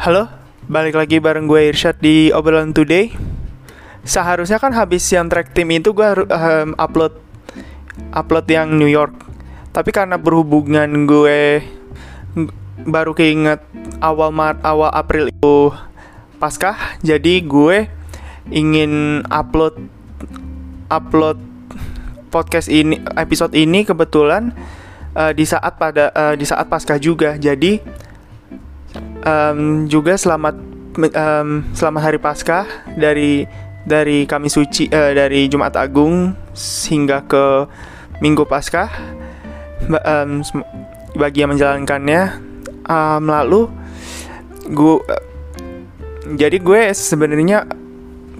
Halo, balik lagi bareng gue Irsyad di obrolan today. Seharusnya kan habis yang track team itu gue um, upload upload yang New York. Tapi karena berhubungan gue baru keinget awal Maret awal April itu Paskah, jadi gue ingin upload upload podcast ini episode ini kebetulan uh, di saat pada uh, di saat Paskah juga. Jadi um, juga selamat um, selamat hari Paskah dari dari kami suci uh, dari Jumat Agung hingga ke Minggu Paskah um, bagi yang menjalankannya um, lalu gue jadi gue sebenarnya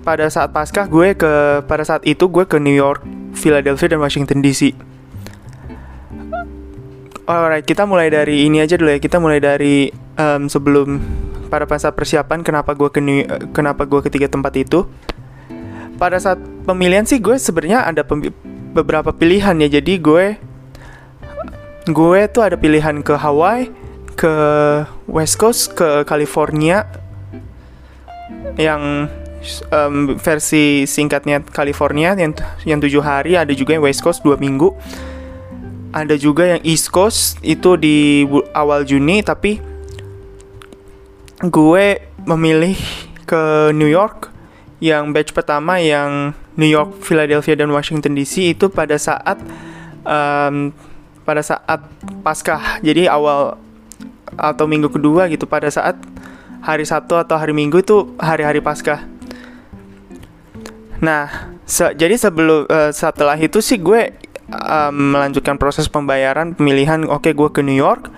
pada saat Paskah gue ke pada saat itu gue ke New York, Philadelphia dan Washington DC. Alright, kita mulai dari ini aja dulu ya. Kita mulai dari um, sebelum pada saat persiapan kenapa gue ke kenapa gue ketiga tempat itu. Pada saat pemilihan sih gue sebenarnya ada beberapa pilihan ya. Jadi gue gue tuh ada pilihan ke Hawaii, ke West Coast, ke California yang um, versi singkatnya California yang yang tujuh hari ada juga yang West Coast dua minggu ada juga yang East Coast itu di awal Juni tapi gue memilih ke New York. Yang batch pertama yang New York, Philadelphia dan Washington DC itu pada saat um, pada saat Paskah. Jadi awal atau minggu kedua gitu pada saat hari Sabtu atau hari Minggu itu hari-hari Paskah. Nah, se jadi sebelum uh, setelah itu sih gue um, melanjutkan proses pembayaran pemilihan oke okay, gue ke New York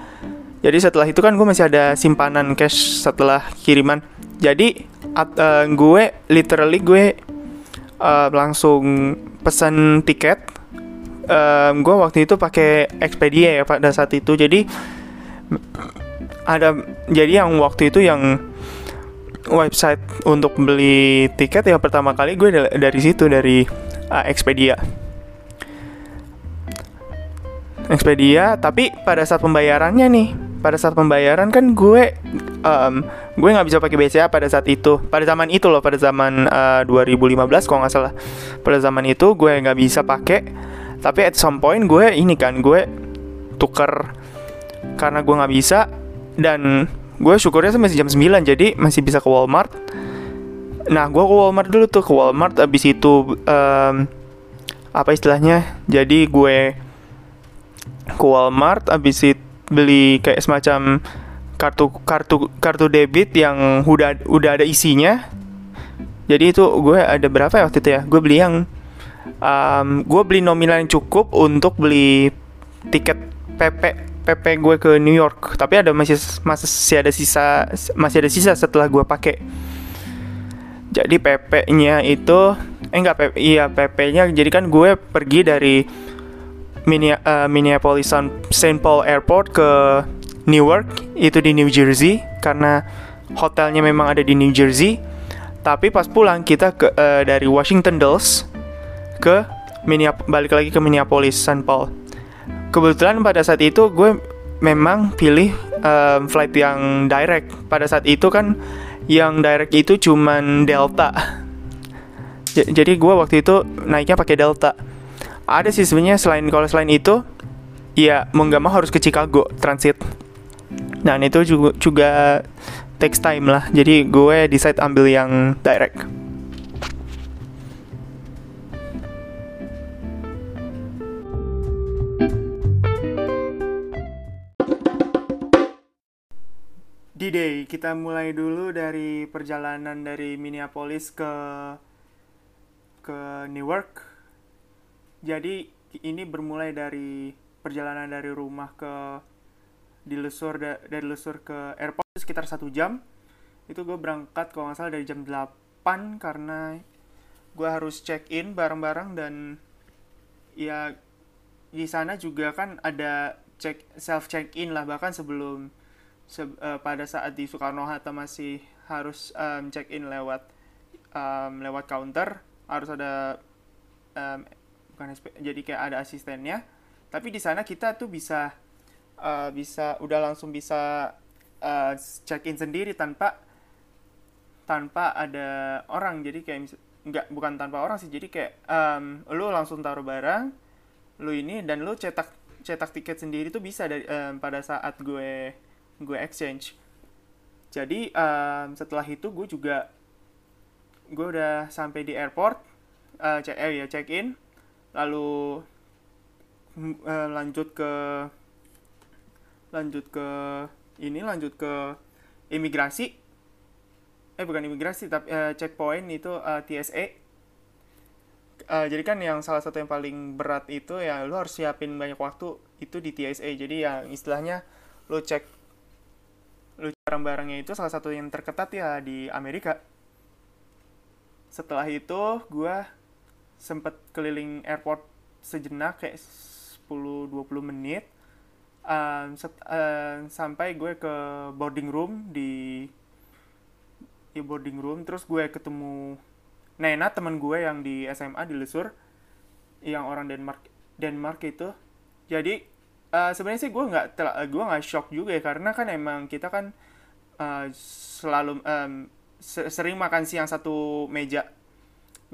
jadi setelah itu kan gue masih ada simpanan cash setelah kiriman. Jadi at, uh, gue literally gue uh, langsung pesan tiket. Um, gue waktu itu pakai Expedia ya pada saat itu. Jadi ada jadi yang waktu itu yang website untuk beli tiket yang pertama kali gue dari situ dari uh, Expedia. Expedia tapi pada saat pembayarannya nih pada saat pembayaran kan gue um, gue nggak bisa pakai BCA pada saat itu. Pada zaman itu loh pada zaman uh, 2015 kalau nggak salah. Pada zaman itu gue nggak bisa pakai. Tapi at some point gue ini kan gue tuker karena gue nggak bisa. Dan gue syukurnya sih masih jam 9 jadi masih bisa ke Walmart. Nah gue ke Walmart dulu tuh ke Walmart abis itu um, apa istilahnya jadi gue ke Walmart abis itu beli kayak semacam kartu kartu kartu debit yang udah udah ada isinya. Jadi itu gue ada berapa ya waktu itu ya? Gue beli yang um, gue beli nominal yang cukup untuk beli tiket PP PP gue ke New York. Tapi ada masih masih ada sisa masih ada sisa setelah gue pakai. Jadi PP-nya itu eh enggak PP iya PP-nya jadi kan gue pergi dari Minneapolis St. Paul Airport ke Newark itu di New Jersey karena hotelnya memang ada di New Jersey tapi pas pulang kita ke uh, dari Washington Dulles ke Minneap balik lagi ke Minneapolis St. Paul kebetulan pada saat itu gue memang pilih um, flight yang direct pada saat itu kan yang direct itu cuman Delta jadi gue waktu itu naiknya pakai Delta ada sih sebenarnya selain kalau selain itu ya mau nggak mau harus ke Chicago transit. Nah itu juga juga takes time lah. Jadi gue decide ambil yang direct. D-Day, kita mulai dulu dari perjalanan dari Minneapolis ke ke Newark jadi ini bermulai dari perjalanan dari rumah ke di Lesur dari Lesur ke airport sekitar satu jam. Itu gue berangkat kalau nggak salah dari jam 8 karena gue harus check in bareng-bareng dan ya di sana juga kan ada check self check in lah bahkan sebelum se, uh, pada saat di Soekarno Hatta masih harus um, check in lewat um, lewat counter harus ada um, bukan SP, jadi kayak ada asistennya. Tapi di sana kita tuh bisa uh, bisa udah langsung bisa uh, check in sendiri tanpa tanpa ada orang. Jadi kayak nggak bukan tanpa orang sih. Jadi kayak um, lu langsung taruh barang lu ini dan lu cetak cetak tiket sendiri tuh bisa dari um, pada saat gue gue exchange. Jadi um, setelah itu gue juga gue udah sampai di airport uh, check eh ya check in lalu uh, lanjut ke lanjut ke ini lanjut ke imigrasi. Eh bukan imigrasi tapi uh, checkpoint itu uh, TSA uh, jadi kan yang salah satu yang paling berat itu ya lu harus siapin banyak waktu itu di TSA jadi yang istilahnya lu cek lu barang-barangnya itu salah satu yang terketat ya di Amerika. Setelah itu gue sempet keliling airport sejenak kayak 10-20 menit. Um, set, uh, sampai gue ke boarding room di ya boarding room terus gue ketemu Nena teman gue yang di SMA di Lesur yang orang Denmark Denmark itu. Jadi uh, sebenarnya sih gue nggak gue nggak shock juga ya karena kan emang kita kan uh, selalu um, sering makan siang satu meja.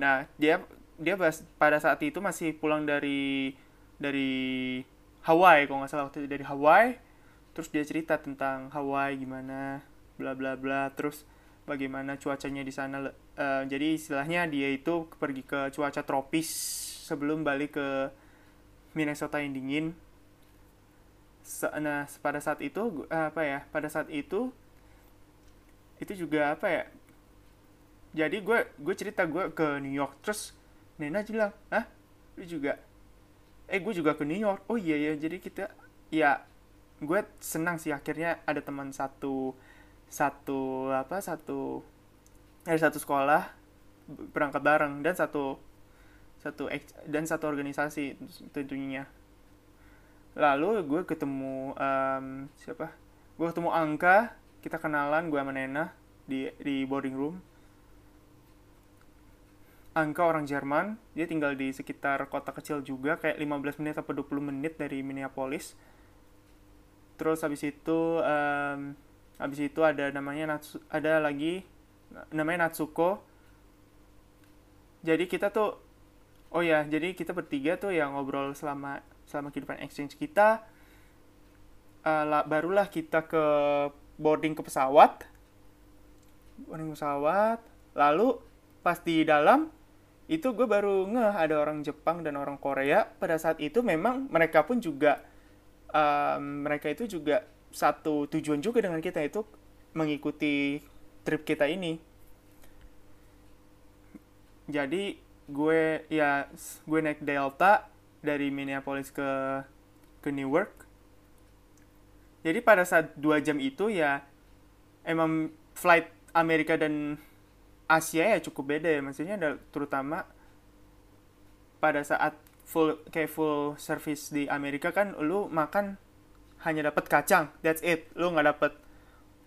Nah dia dia pada saat itu masih pulang dari dari Hawaii kalau nggak salah waktu itu dari Hawaii. Terus dia cerita tentang Hawaii gimana bla bla bla. Terus bagaimana cuacanya di sana uh, jadi istilahnya dia itu pergi ke cuaca tropis sebelum balik ke Minnesota yang dingin. Nah pada saat itu apa ya pada saat itu itu juga apa ya jadi gue gue cerita gue ke New York. Terus Nena bilang ah lu juga? Eh gue juga ke New York. Oh iya ya jadi kita ya gue senang sih akhirnya ada teman satu satu apa satu dari satu sekolah berangkat bareng dan satu satu dan satu organisasi tentunya. Lalu gue ketemu um, siapa? Gue ketemu Angka kita kenalan gue sama Nena di di boarding room Angka orang Jerman, dia tinggal di sekitar kota kecil juga, kayak 15 menit atau 20 menit dari Minneapolis. Terus habis itu, um, habis itu ada namanya Natsu, ada lagi namanya Natsuko. Jadi kita tuh, oh ya, jadi kita bertiga tuh yang ngobrol selama selama kehidupan exchange kita. Uh, la, barulah kita ke boarding ke pesawat, boarding pesawat. Lalu pas di dalam itu gue baru ngeh ada orang Jepang dan orang Korea. Pada saat itu memang mereka pun juga um, mereka itu juga satu tujuan juga dengan kita itu mengikuti trip kita ini. Jadi gue ya gue naik Delta dari Minneapolis ke ke Newark jadi pada saat dua jam itu ya emang flight Amerika dan Asia ya cukup beda ya maksudnya ada terutama pada saat full kayak full service di Amerika kan lu makan hanya dapat kacang that's it. Lu nggak dapat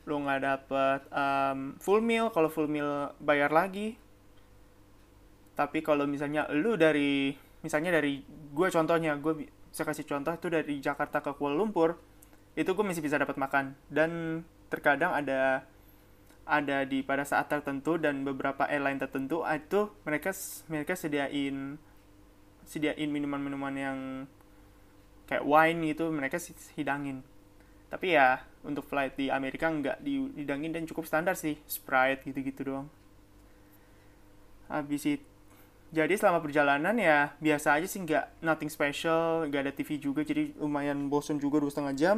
lu nggak dapat um, full meal kalau full meal bayar lagi. Tapi kalau misalnya lu dari misalnya dari gue contohnya gue bisa kasih contoh itu dari Jakarta ke Kuala Lumpur itu gue masih bisa dapat makan. Dan terkadang ada ada di pada saat tertentu dan beberapa airline tertentu ah, itu mereka mereka sediain sediain minuman-minuman yang kayak wine gitu mereka hidangin. Tapi ya untuk flight di Amerika nggak dihidangin dan cukup standar sih Sprite gitu-gitu doang. Habis itu jadi selama perjalanan ya biasa aja sih nggak nothing special nggak ada TV juga jadi lumayan bosen juga dua setengah jam.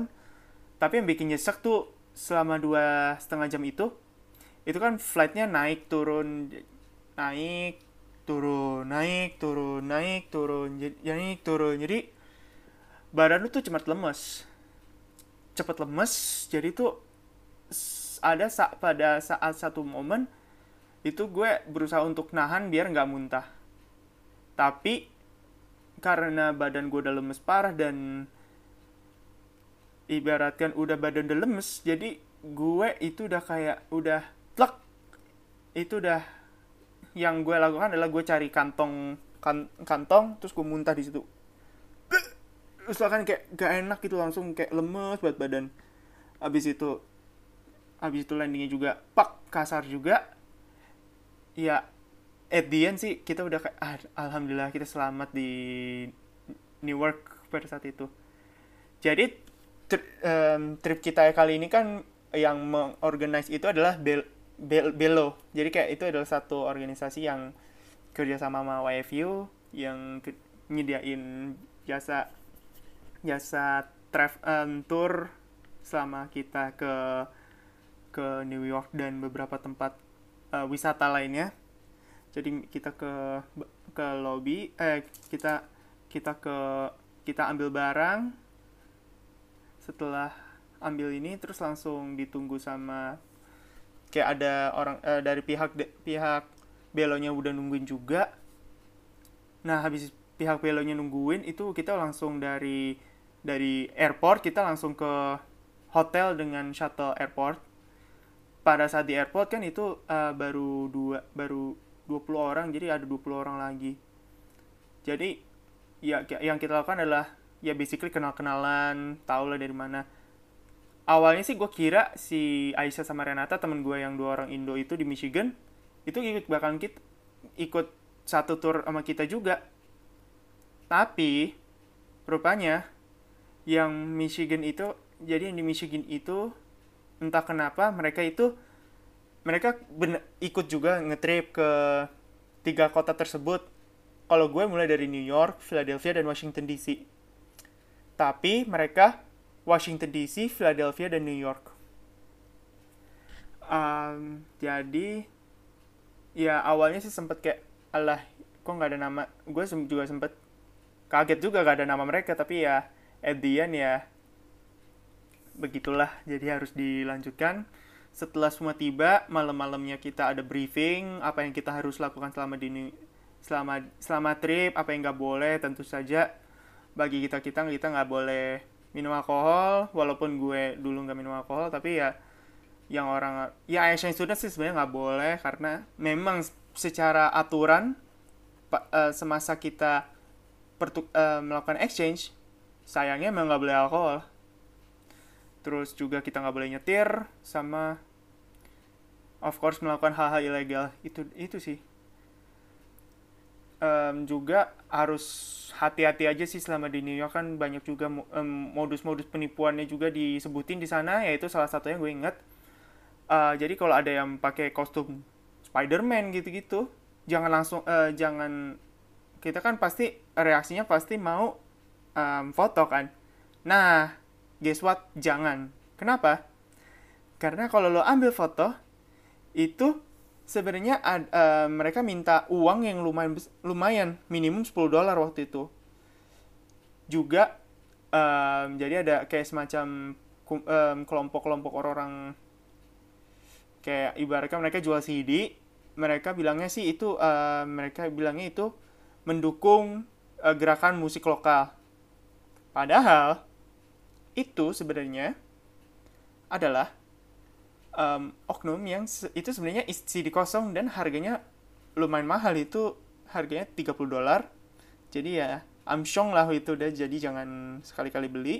Tapi yang bikin nyesek tuh selama dua setengah jam itu itu kan flightnya naik turun naik turun naik turun naik turun jadi turun. Jadi badan lu tuh cepat lemes. Cepat lemes jadi tuh ada saat pada saat satu momen itu gue berusaha untuk nahan biar nggak muntah. Tapi karena badan gue udah lemes parah dan ibaratkan udah badan udah lemes jadi gue itu udah kayak udah plek itu udah yang gue lakukan adalah gue cari kantong kan, kantong terus gue muntah di situ. Terus kan kayak gak enak gitu langsung kayak lemes buat badan. Abis itu habis itu landingnya juga pak kasar juga. Ya at the end sih kita udah kayak ah, alhamdulillah kita selamat di Newark pada saat itu. Jadi tri- em, trip kita kali ini kan yang mengorganize itu adalah Bel Belo jadi kayak itu adalah satu organisasi yang kerja sama YFU yang ke- nyediain jasa jasa travel tour selama kita ke ke New York dan beberapa tempat eh, wisata lainnya. Jadi kita ke ke lobby eh kita kita ke kita ambil barang setelah ambil ini terus langsung ditunggu sama kayak ada orang eh, dari pihak de- pihak belonya udah nungguin juga. Nah, habis pihak belonya nungguin itu kita langsung dari dari airport kita langsung ke hotel dengan shuttle airport. Pada saat di airport kan itu eh, baru dua baru 20 orang jadi ada 20 orang lagi. Jadi ya yang kita lakukan adalah ya basically kenal-kenalan, tahu lah dari mana. Awalnya sih gue kira si Aisyah sama Renata temen gue yang dua orang Indo itu di Michigan itu ikut bakalan kita ikut satu tour sama kita juga. Tapi rupanya yang Michigan itu jadi yang di Michigan itu entah kenapa mereka itu mereka bener, ikut juga ngetrip ke tiga kota tersebut. Kalau gue mulai dari New York, Philadelphia, dan Washington DC. Tapi mereka Washington DC, Philadelphia, dan New York. Um, jadi ya awalnya sih sempet kayak alah kok nggak ada nama? Gue juga sempet kaget juga gak ada nama mereka tapi ya at the end ya begitulah. Jadi harus dilanjutkan. Setelah semua tiba malam-malamnya kita ada briefing apa yang kita harus lakukan selama di selama selama trip apa yang nggak boleh tentu saja bagi kita kita kita nggak boleh minum alkohol walaupun gue dulu nggak minum alkohol tapi ya yang orang ya Asian student sih sebenarnya nggak boleh karena memang secara aturan eh, semasa kita pertu- eh, melakukan exchange sayangnya memang nggak boleh alkohol. Terus juga kita nggak boleh nyetir sama of course melakukan hal-hal ilegal. Itu itu sih Em, juga harus hati-hati aja sih selama di New York. Kan banyak juga em, modus-modus penipuannya juga disebutin di sana. Yaitu salah satunya gue inget Eh, jadi kalau ada yang pakai kostum Spider-Man gitu-gitu jangan langsung eh, jangan kita kan pasti reaksinya pasti mau em, foto kan. Nah guess what? Jangan. Kenapa? Karena kalau lo ambil foto itu sebenarnya eh, mereka minta uang yang lumayan lumayan minimum 10 dolar waktu itu. Juga em, jadi ada kayak semacam em, kelompok-kelompok orang-orang kayak ibaratnya mereka jual CD mereka bilangnya sih itu eh, mereka bilangnya itu mendukung eh, gerakan musik lokal. Padahal itu sebenarnya adalah em, oknum yang se- itu sebenarnya is- CD kosong dan harganya lumayan mahal. Itu harganya 30 dolar. Jadi ya amsyong lah itu udah. Jadi jangan sekali-kali beli.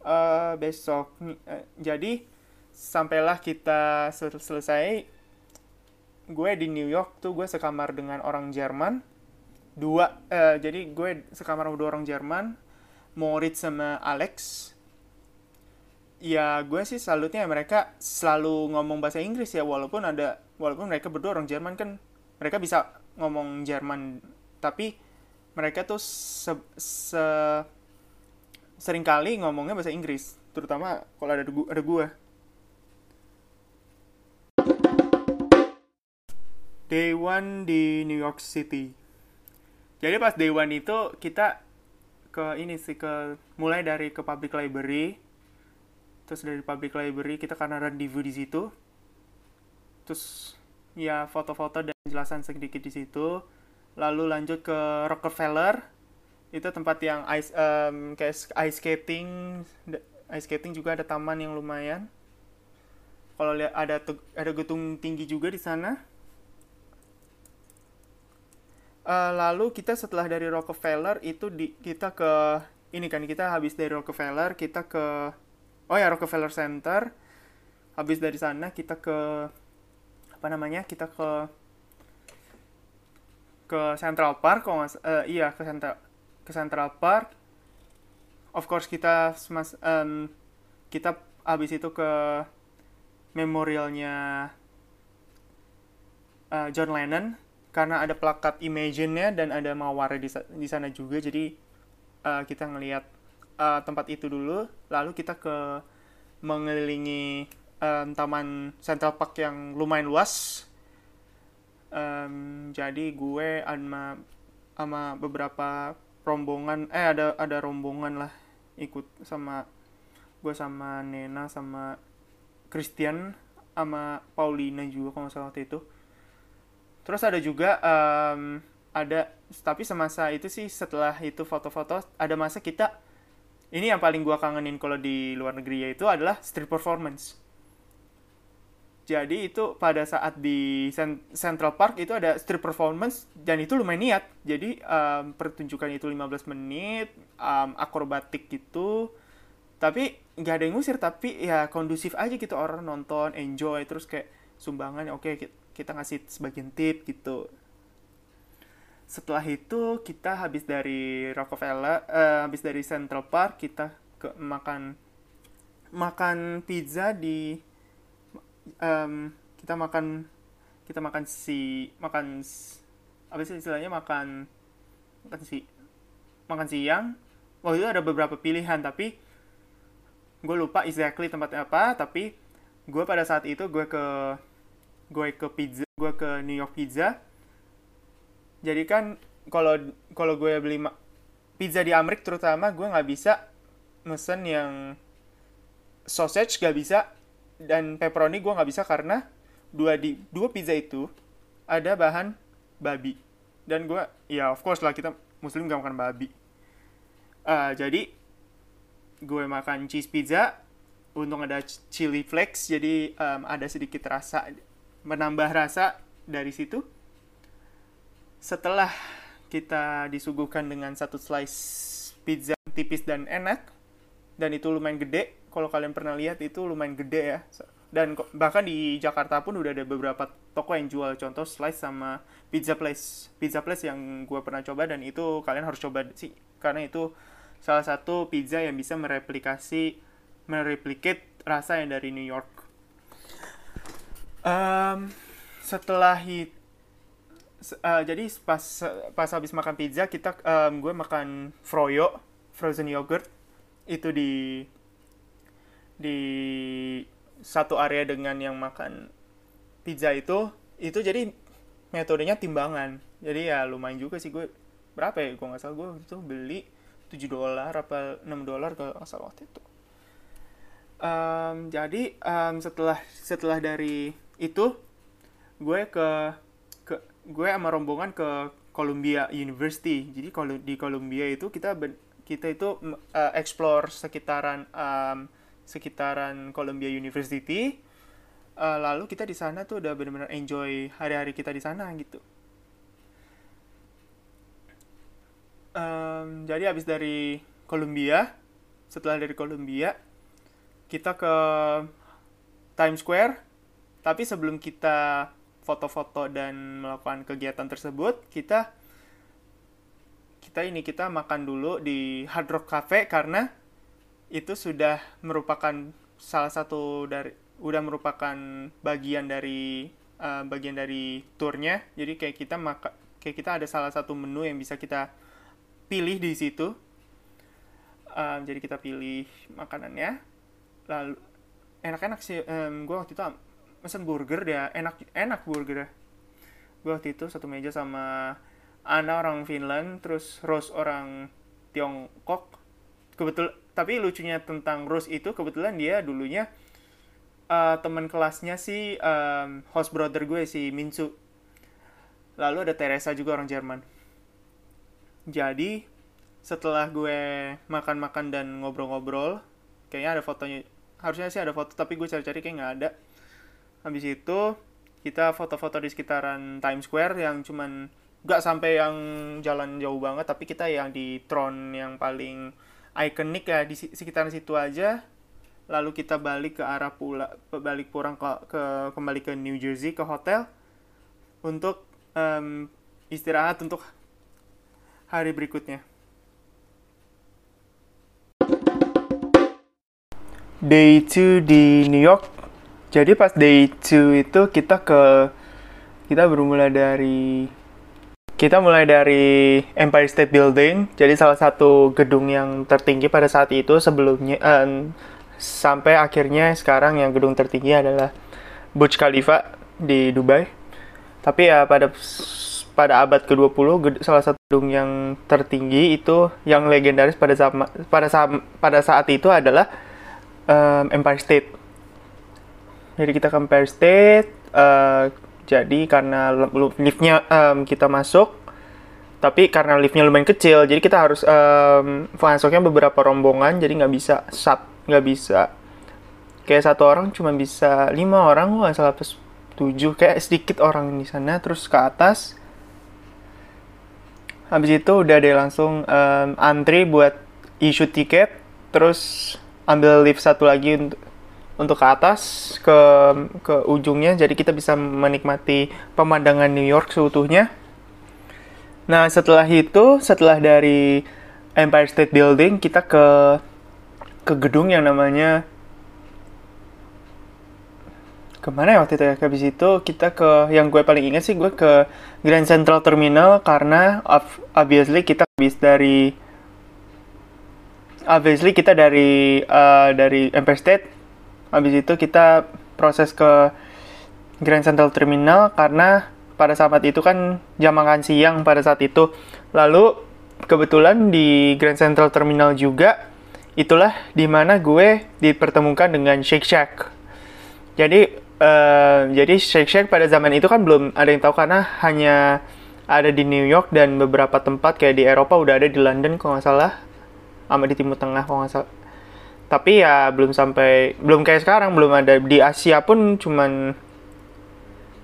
Eh, besok eh, jadi sampailah kita sel- selesai. Gue di New York tuh gue sekamar dengan orang Jerman. Dua eh, jadi gue sekamar dua orang Jerman Moritz sama Alex ya gue sih salutnya mereka selalu ngomong bahasa Inggris ya walaupun ada walaupun mereka berdua orang Jerman kan mereka bisa ngomong Jerman tapi mereka tuh se, se- sering kali ngomongnya bahasa Inggris terutama kalau ada ada gue Day one di New York City. Jadi pas day one itu kita ke ini sih ke mulai dari ke public library. Terus dari public library kita karena rendezvous di situ. Terus ya foto-foto dan penjelasan sedikit di situ. Lalu lanjut ke Rockefeller. Itu tempat yang ice em, kayak ice skating, ice skating juga ada taman yang lumayan. Kalau lihat ada ada gedung tinggi juga di sana. Eh, lalu kita setelah dari Rockefeller itu di kita ke ini kan kita habis dari Rockefeller kita ke oh ya Rockefeller Center. Habis dari sana kita ke apa namanya kita ke ke Central Park kok nggak s- eh, iya ke Central ke Central Park. Of course kita semas em, kita habis itu ke memorialnya eh, John Lennon karena ada plakat Imagine-nya dan ada mawar di di sana juga. Jadi eh, kita ngelihat eh, tempat itu dulu lalu kita ke mengelilingi em, taman Central Park yang lumayan luas. Em, jadi gue sama sama beberapa rombongan eh ada ada rombongan lah ikut sama gue sama Nena sama Christian sama Paulina juga kalau salah waktu itu. Terus ada juga em, ada tapi semasa itu sih setelah itu foto-foto ada masa kita ini yang paling gua kangenin kalau di luar negeri yaitu adalah street performance jadi itu pada saat di Cen- Central Park itu ada street performance dan itu lumayan niat. Jadi em, pertunjukan itu 15 menit, em, akrobatik gitu. Tapi nggak ada yang ngusir, tapi ya kondusif aja gitu orang nonton, enjoy terus kayak sumbangan oke ki- kita ngasih sebagian tip gitu. Setelah itu kita habis dari Rockefeller, eh, habis dari Central Park kita ke makan makan pizza di em, kita makan kita makan si makan apa sih istilahnya makan makan si makan siang. Waktu itu ada beberapa pilihan tapi gue lupa exactly tempatnya apa tapi gue pada saat itu gue ke gue ke pizza gue ke New York Pizza jadi kan kalau kalau gue beli pizza di Amerika terutama gue nggak bisa mesen yang sausage gak bisa dan pepperoni gue nggak bisa karena dua di dua pizza itu ada bahan babi. Dan gue ya of course lah kita muslim gak makan babi. Ah, jadi gue makan cheese pizza untung ada ch- chili flakes jadi em, ada sedikit rasa menambah rasa dari situ setelah kita disuguhkan dengan satu slice pizza tipis dan enak dan itu lumayan gede kalau kalian pernah lihat itu lumayan gede ya. Dan bahkan di Jakarta pun udah ada beberapa toko yang jual contoh slice sama pizza place pizza place yang gue pernah coba dan itu kalian harus coba sih karena itu salah satu pizza yang bisa mereplikasi mereplicate rasa yang dari New York. Em, setelah itu jadi pas pas habis makan pizza kita em, gue makan froyo frozen yogurt. Itu di di satu area dengan yang makan pizza itu. Itu jadi metodenya timbangan. Jadi ya lumayan juga sih gue berapa ya? Gue nggak salah gue itu beli 7 dolar apa 6 dolar kalau nggak salah waktu itu. Em, jadi em, setelah setelah dari itu gue ke gue sama rombongan ke Columbia University. Jadi kalau di Columbia itu kita kita itu eh, explore sekitaran em, sekitaran Columbia University. Eh, lalu kita di sana tuh udah benar-benar enjoy hari-hari kita di sana gitu. Em, jadi habis dari Columbia setelah dari Columbia kita ke Times Square. Tapi sebelum kita foto-foto dan melakukan kegiatan tersebut kita kita ini kita makan dulu di Hard Rock Cafe karena itu sudah merupakan salah satu dari udah merupakan bagian dari eh, bagian dari turnya. Jadi kayak kita maka kayak kita ada salah satu menu yang bisa kita pilih di situ. Um, jadi kita pilih makanannya. Lalu enak-enak sih gue waktu itu mesen burger ya enak enak burger gue waktu itu satu meja sama Ana orang Finland terus Rose orang Tiongkok. Kebetul tapi lucunya tentang Rose itu kebetulan dia dulunya eh, teman kelasnya si em, host brother gue si Minsu. Lalu ada Teresa juga orang Jerman. Jadi setelah gue makan-makan dan ngobrol-ngobrol kayaknya ada fotonya harusnya sih ada foto tapi gue cari-cari kayak nggak ada habis itu kita foto-foto di sekitaran Times Square yang cuman nggak sampai yang jalan jauh banget tapi kita yang di Tron yang paling ikonik ya di sekitaran situ aja lalu kita balik ke arah pula balik pulang ke, ke kembali ke New Jersey ke hotel untuk um, istirahat untuk hari berikutnya. Day 2 di New York. Jadi pas day 2 itu kita ke kita bermula dari kita mulai dari Empire State Building. Jadi salah satu gedung yang tertinggi pada saat itu sebelumnya um, sampai akhirnya sekarang yang gedung tertinggi adalah Burj Khalifa di Dubai. Tapi ya pada pada abad ke-20 salah satu gedung yang tertinggi itu yang legendaris pada saat pada saat pada saat itu adalah um, Empire State. Jadi kita ke Empire State uh, jadi karena liftnya um, kita masuk tapi karena liftnya lumayan kecil jadi kita harus um, masuknya beberapa rombongan jadi nggak bisa sat nggak bisa. Kayak satu orang cuma bisa lima orang nggak salah plus tujuh kayak sedikit orang di sana terus ke atas. Habis itu udah deh langsung um, antri buat issue tiket terus ambil lift satu lagi untuk untuk ke atas ke ke ujungnya jadi kita bisa menikmati pemandangan New York seutuhnya. Nah, setelah itu, setelah dari Empire State Building kita ke ke gedung yang namanya ke mana ya waktu itu ya habis itu kita ke yang gue paling ingat sih gue ke Grand Central Terminal karena obviously kita habis dari obviously kita dari uh, dari Empire State habis itu kita proses ke Grand Central Terminal karena pada saat itu kan jam makan siang pada saat itu lalu kebetulan di Grand Central Terminal juga itulah di mana gue dipertemukan dengan Shake Shack. Jadi uh, jadi Shake Shack pada zaman itu kan belum ada yang tahu karena hanya ada di New York dan beberapa tempat kayak di Eropa udah ada di London kalau nggak salah, sama di Timur Tengah kalau nggak salah. Tapi ya belum sampai belum kayak sekarang belum ada di Asia pun cuman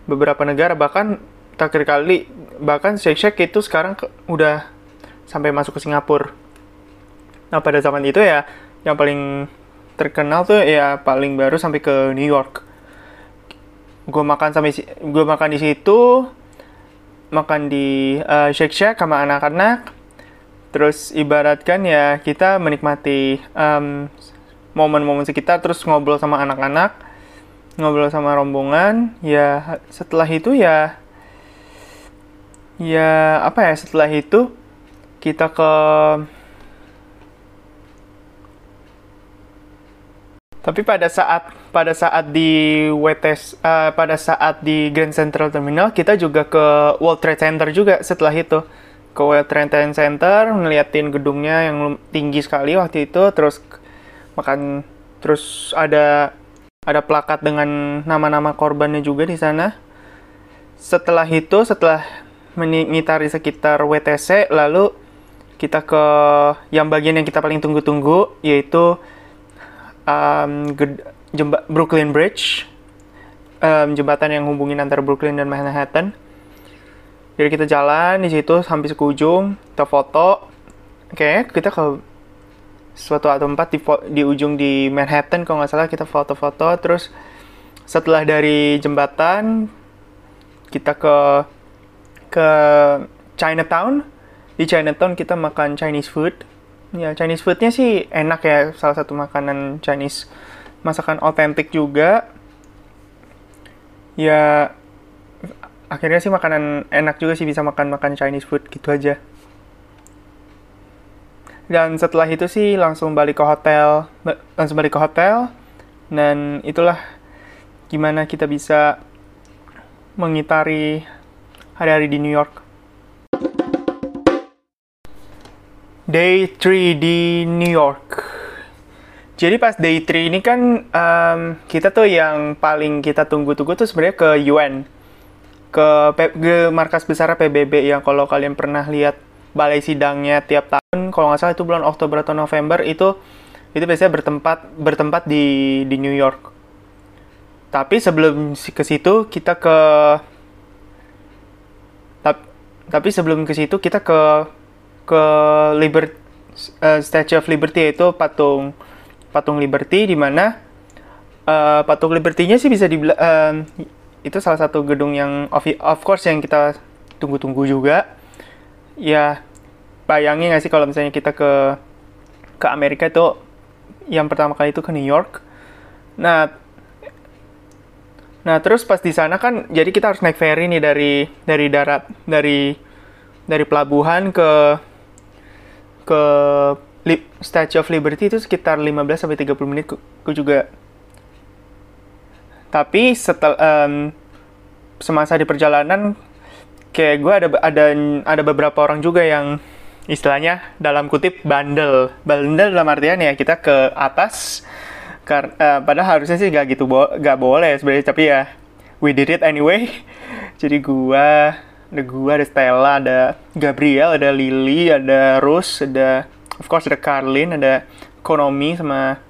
beberapa negara bahkan terakhir kali bahkan Shake Shack itu sekarang ke, udah sampai masuk ke Singapura Nah pada zaman itu ya yang paling terkenal tuh ya paling baru sampai ke New York. Gue makan sampai gue makan di situ, makan di uh, Shake Shack sama anak-anak. Terus ibaratkan ya kita menikmati momen momen-momen sekitar, terus ngobrol sama anak-anak, ngobrol sama rombongan. Ya setelah itu ya ya apa ya setelah itu kita ke Tapi pada saat pada saat di WTS uh, eh, pada saat di Grand Central Terminal kita juga ke World Trade Center juga setelah itu ke World Trade Center ngeliatin gedungnya yang tinggi sekali waktu itu terus makan terus ada ada plakat dengan nama-nama korbannya juga di sana. Setelah itu setelah mengitari sekitar WTC lalu kita ke yang bagian yang kita paling tunggu-tunggu yaitu um, Brooklyn Bridge, um, jembatan yang hubungin antara Brooklyn dan Manhattan. Jadi kita jalan di situ sampai ke ujung, kita foto. Oke, kita ke suatu tempat di, di ujung di Manhattan kalau nggak salah kita foto-foto terus setelah dari jembatan kita ke ke Chinatown di Chinatown kita makan Chinese food Ya, Chinese foodnya sih enak ya, salah satu makanan Chinese masakan otentik juga. Ya, akhirnya sih makanan enak juga sih bisa makan-makan Chinese food gitu aja. Dan setelah itu sih langsung balik ke hotel, langsung balik ke hotel, dan itulah gimana kita bisa mengitari hari-hari di New York. Day 3 di New York. Jadi pas day 3 ini kan um, kita tuh yang paling kita tunggu-tunggu tuh sebenarnya ke UN. Ke, ke markas besar PBB yang kalau kalian pernah lihat balai sidangnya tiap tahun, kalau nggak salah itu bulan Oktober atau November itu itu biasanya bertempat bertempat di di New York. Tapi sebelum ke situ kita ke tapi sebelum ke situ kita ke ke Liberty uh, Statue of Liberty itu patung patung Liberty di mana uh, patung Liberty-nya sih bisa dibilang uh, itu salah satu gedung yang of, of course yang kita tunggu-tunggu juga ya bayangin nggak sih kalau misalnya kita ke ke Amerika itu yang pertama kali itu ke New York. Nah nah terus pas di sana kan jadi kita harus naik ferry nih dari dari darat dari dari pelabuhan ke ke Statue of Liberty itu sekitar 15 sampai 30 menit gue juga. Tapi setelah um, semasa di perjalanan kayak gue ada ada ada beberapa orang juga yang istilahnya dalam kutip bandel. Bandel dalam artian ya kita ke atas karena uh, padahal harusnya sih gak gitu bo gak boleh sebenarnya tapi ya we did it anyway. Jadi gue ada gue ada Stella ada Gabriel ada Lily ada Rose ada of course ada Carlin ada Konomi sama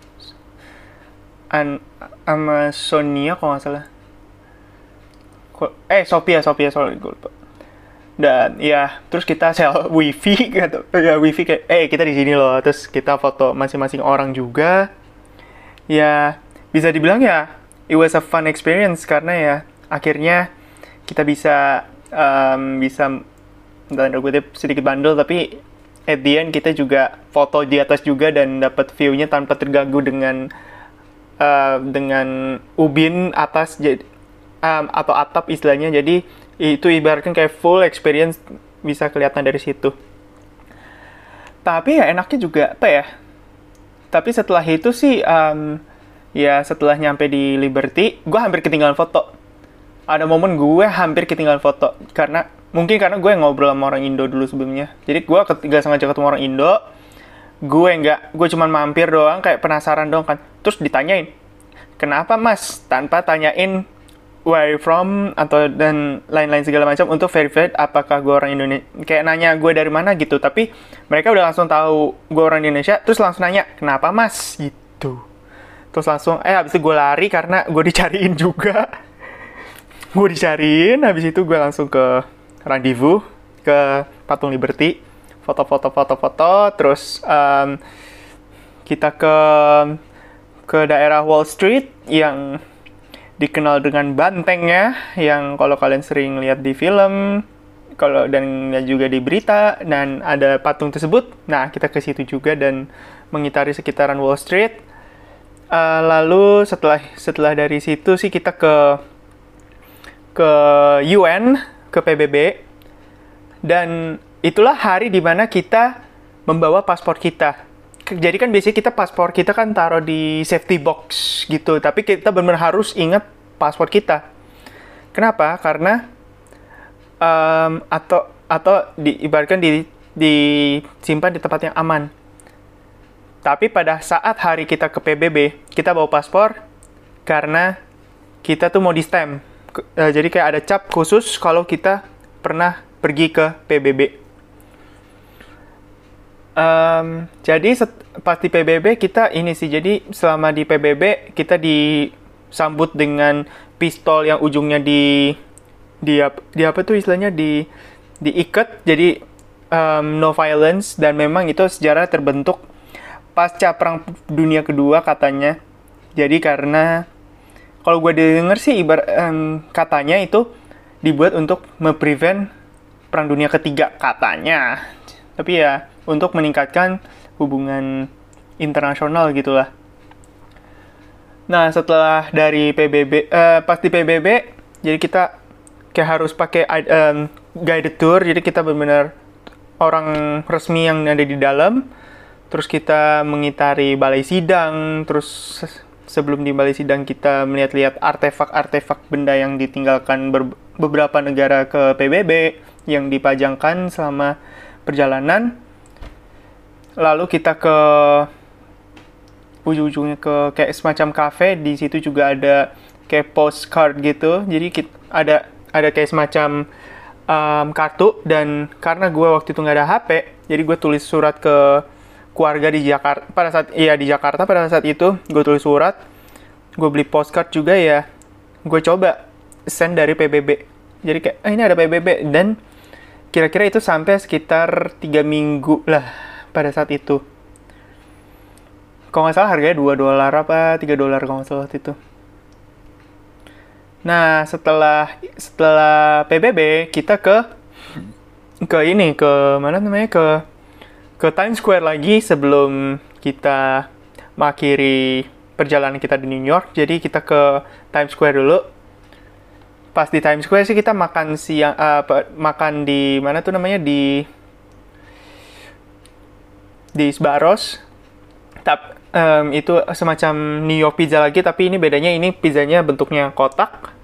An sama Sonia kalau nggak salah. Eh Sophia Sophia sorry gue lupa dan ya terus kita sel wifi gitu. Ya wifi kayak eh kita di sini loh. Terus kita foto masing-masing orang juga. Ya bisa dibilang ya it was a fun experience karena ya akhirnya kita bisa um, bisa dan kutip sedikit bandel tapi at the end kita juga foto di atas juga dan dapat view-nya tanpa terganggu dengan uh, dengan ubin atas jadi um, atau atap istilahnya. Jadi itu ibaratkan kayak full experience bisa kelihatan dari situ. Tapi ya enaknya juga apa ya tapi setelah itu sih um, ya setelah nyampe di Liberty gue hampir ketinggalan foto. Ada momen gue hampir ketinggalan foto karena mungkin karena gue ngobrol sama orang Indo dulu sebelumnya. Jadi gue ketika sengaja ketemu orang Indo gue nggak gue cuman mampir doang kayak penasaran dong kan. Terus ditanyain kenapa mas? Tanpa tanyain where from atau dan lain-lain segala macam untuk verify apakah gue orang Indonesia kayak nanya gue dari mana gitu tapi mereka udah langsung tahu gue orang Indonesia terus langsung nanya kenapa mas? Gitu. Terus langsung eh habis itu gue lari karena gue dicariin juga. Gue dicariin habis itu gue langsung ke rendezvous ke patung Liberty foto-foto foto-foto terus um, kita ke ke daerah Wall Street yang dikenal dengan bantengnya yang kalau kalian sering lihat di film kalau dan juga di berita dan ada patung tersebut. Nah kita ke situ juga dan mengitari sekitaran Wall Street. Uh, lalu setelah setelah dari situ sih kita ke ke UN ke PBB dan itulah hari di mana kita membawa paspor kita jadi kan biasanya kita paspor kita kan taruh di safety box gitu. Tapi kita benar-benar harus ingat paspor kita. Kenapa? Karena um, atau atau diibaratkan di disimpan di tempat yang aman. Tapi pada saat hari kita ke PBB kita bawa paspor karena kita tuh mau di stem uh, jadi kayak ada cap khusus kalau kita pernah pergi ke PBB Um, jadi set, pas di PBB kita ini sih jadi selama di PBB kita disambut dengan pistol yang ujungnya di di di apa tuh istilahnya? Di diikat. Jadi um, no violence dan memang itu sejarah terbentuk pasca perang dunia kedua katanya. Jadi karena kalau gue denger sih ibar um, katanya itu dibuat untuk memprevent perang dunia ketiga katanya. Tapi ya untuk meningkatkan hubungan internasional gitulah. Nah, setelah dari PBB, uh, eh, pas di PBB, jadi kita kayak harus pakai um, guided tour, jadi kita benar-benar orang resmi yang ada di dalam, terus kita mengitari balai sidang, terus sebelum di balai sidang kita melihat-lihat artefak-artefak benda yang ditinggalkan beberapa negara ke PBB yang dipajangkan selama perjalanan lalu kita ke ujung-ujungnya ke kayak semacam cafe. Di situ juga ada kayak postcard gitu. Jadi kita, ada ada kayak semacam um, kartu. Dan karena gue waktu itu nggak ada HP jadi gue tulis surat ke keluarga di Jakarta. Pada saat iya di Jakarta pada saat itu gue tulis surat. Gue beli postcard juga ya gue coba send dari PBB jadi kayak eh, ini ada PBB dan kira-kira itu sampai sekitar tiga minggu lah pada saat itu. kalau nggak salah harganya 2 dolar apa 3 dolar kalau nggak salah itu. Nah setelah setelah PBB kita ke ke ini ke mana namanya ke ke Times Square lagi sebelum kita mengakhiri perjalanan kita di New York. Jadi kita ke Times Square dulu. Pas di Times Square sih kita makan siang uh, makan di mana tuh namanya di di Sbarros tap um, itu semacam New York pizza lagi tapi ini bedanya ini pizzanya bentuknya kotak.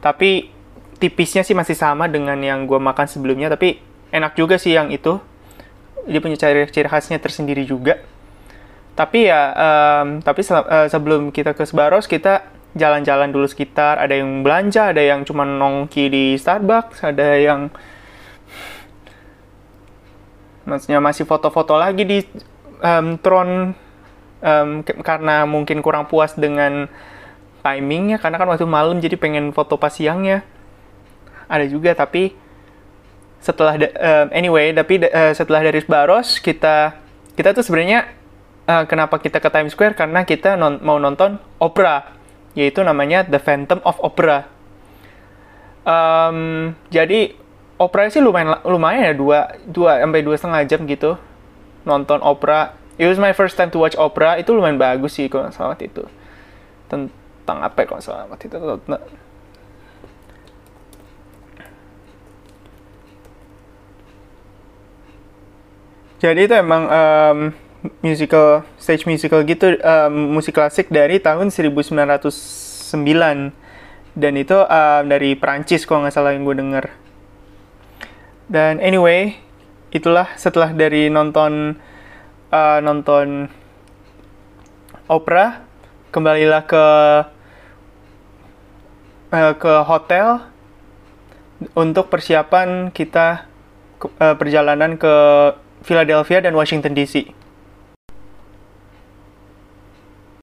Tapi tipisnya sih masih sama dengan yang gue makan sebelumnya tapi enak juga sih yang itu. Dia punya ciri ciri khasnya tersendiri juga. Tapi ya um, tapi uh, sebelum kita ke Sbarros kita jalan-jalan dulu sekitar. Ada yang belanja ada yang cuma nongki di Starbucks ada yang maksudnya masih foto-foto lagi di um, Tron um, karena mungkin kurang puas dengan timingnya karena kan waktu malam jadi pengen foto pas siangnya. Ada juga tapi setelah um, anyway tapi uh, setelah dari Baros kita kita tuh sebenarnya uh, kenapa kita ke Times Square? Karena kita non, mau nonton opera yaitu namanya The Phantom of Opera. Um, jadi opera sih lumayan lumayan ya dua dua sampai dua setengah jam gitu. Nonton opera. It was my first time to watch opera. Itu lumayan bagus sih kalau salah waktu itu. Tentang apa ya kalau salah waktu itu? Jadi itu emang um, musical stage musical gitu um, musik klasik dari tahun 1909 dan itu um, dari Prancis kalau nggak salah yang gue denger dan anyway, itulah setelah dari nonton uh, nonton opera, kembalilah ke uh, ke hotel untuk persiapan kita uh, perjalanan ke Philadelphia dan Washington DC.